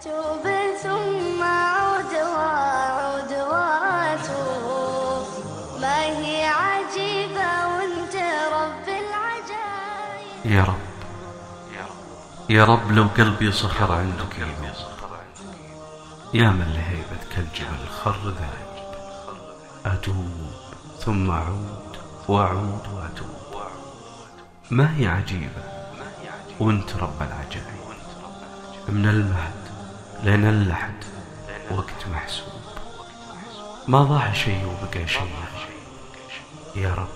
أتوب ثم أعود وأعود وأتوب ما هي عجيبة وأنت رب العجائب. يا رب. يا رب لو قلبي صخر عندك يذوب يا من لهيبتك الجبل خر ذاهب. أتوب ثم أعود وأعود وأتوب. ما هي عجيبة؟ وانت رب العجائب. من المهد. لين اللحد وقت محسوب. ما ضاع شيء وبقى شيء. يا رب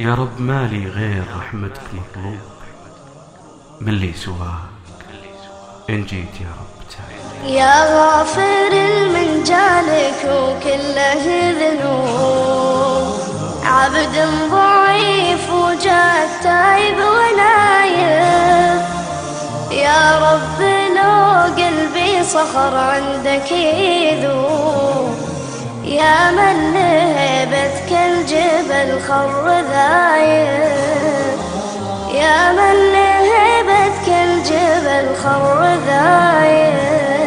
يا رب ما لي غير رحمتك مطلوب. من لي سواك إن جيت يا رب يا غافر من جالك وكله ذنوب. عبد ضعيف صخر عندك يذوب يا من لهبتك الجبل خر ذايب. يا من لهبتك الجبل خر ذايب.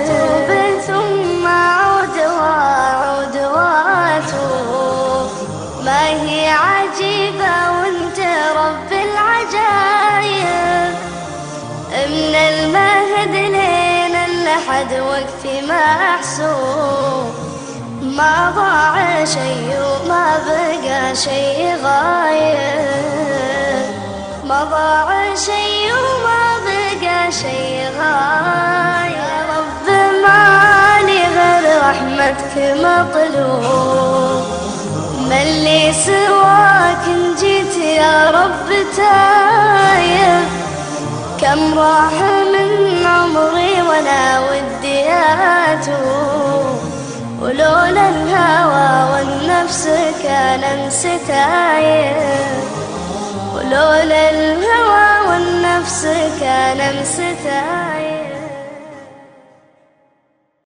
توب ثم أعود وأعود وأتوب ما هي عجيبة اللحد وقت ما أحسوب. ما ضاع شيء وما بقى شيء غايب. ما ضاع شيء وما بقى شيء غايب. يا رب مالي غير رحمتك مطلوب. من لي سواك إن جيت يا رب تايب. كم راح من عمري ولولا الهوى والنفس كان انسى تايب ولولا الهوى والنفس كان انسى تايب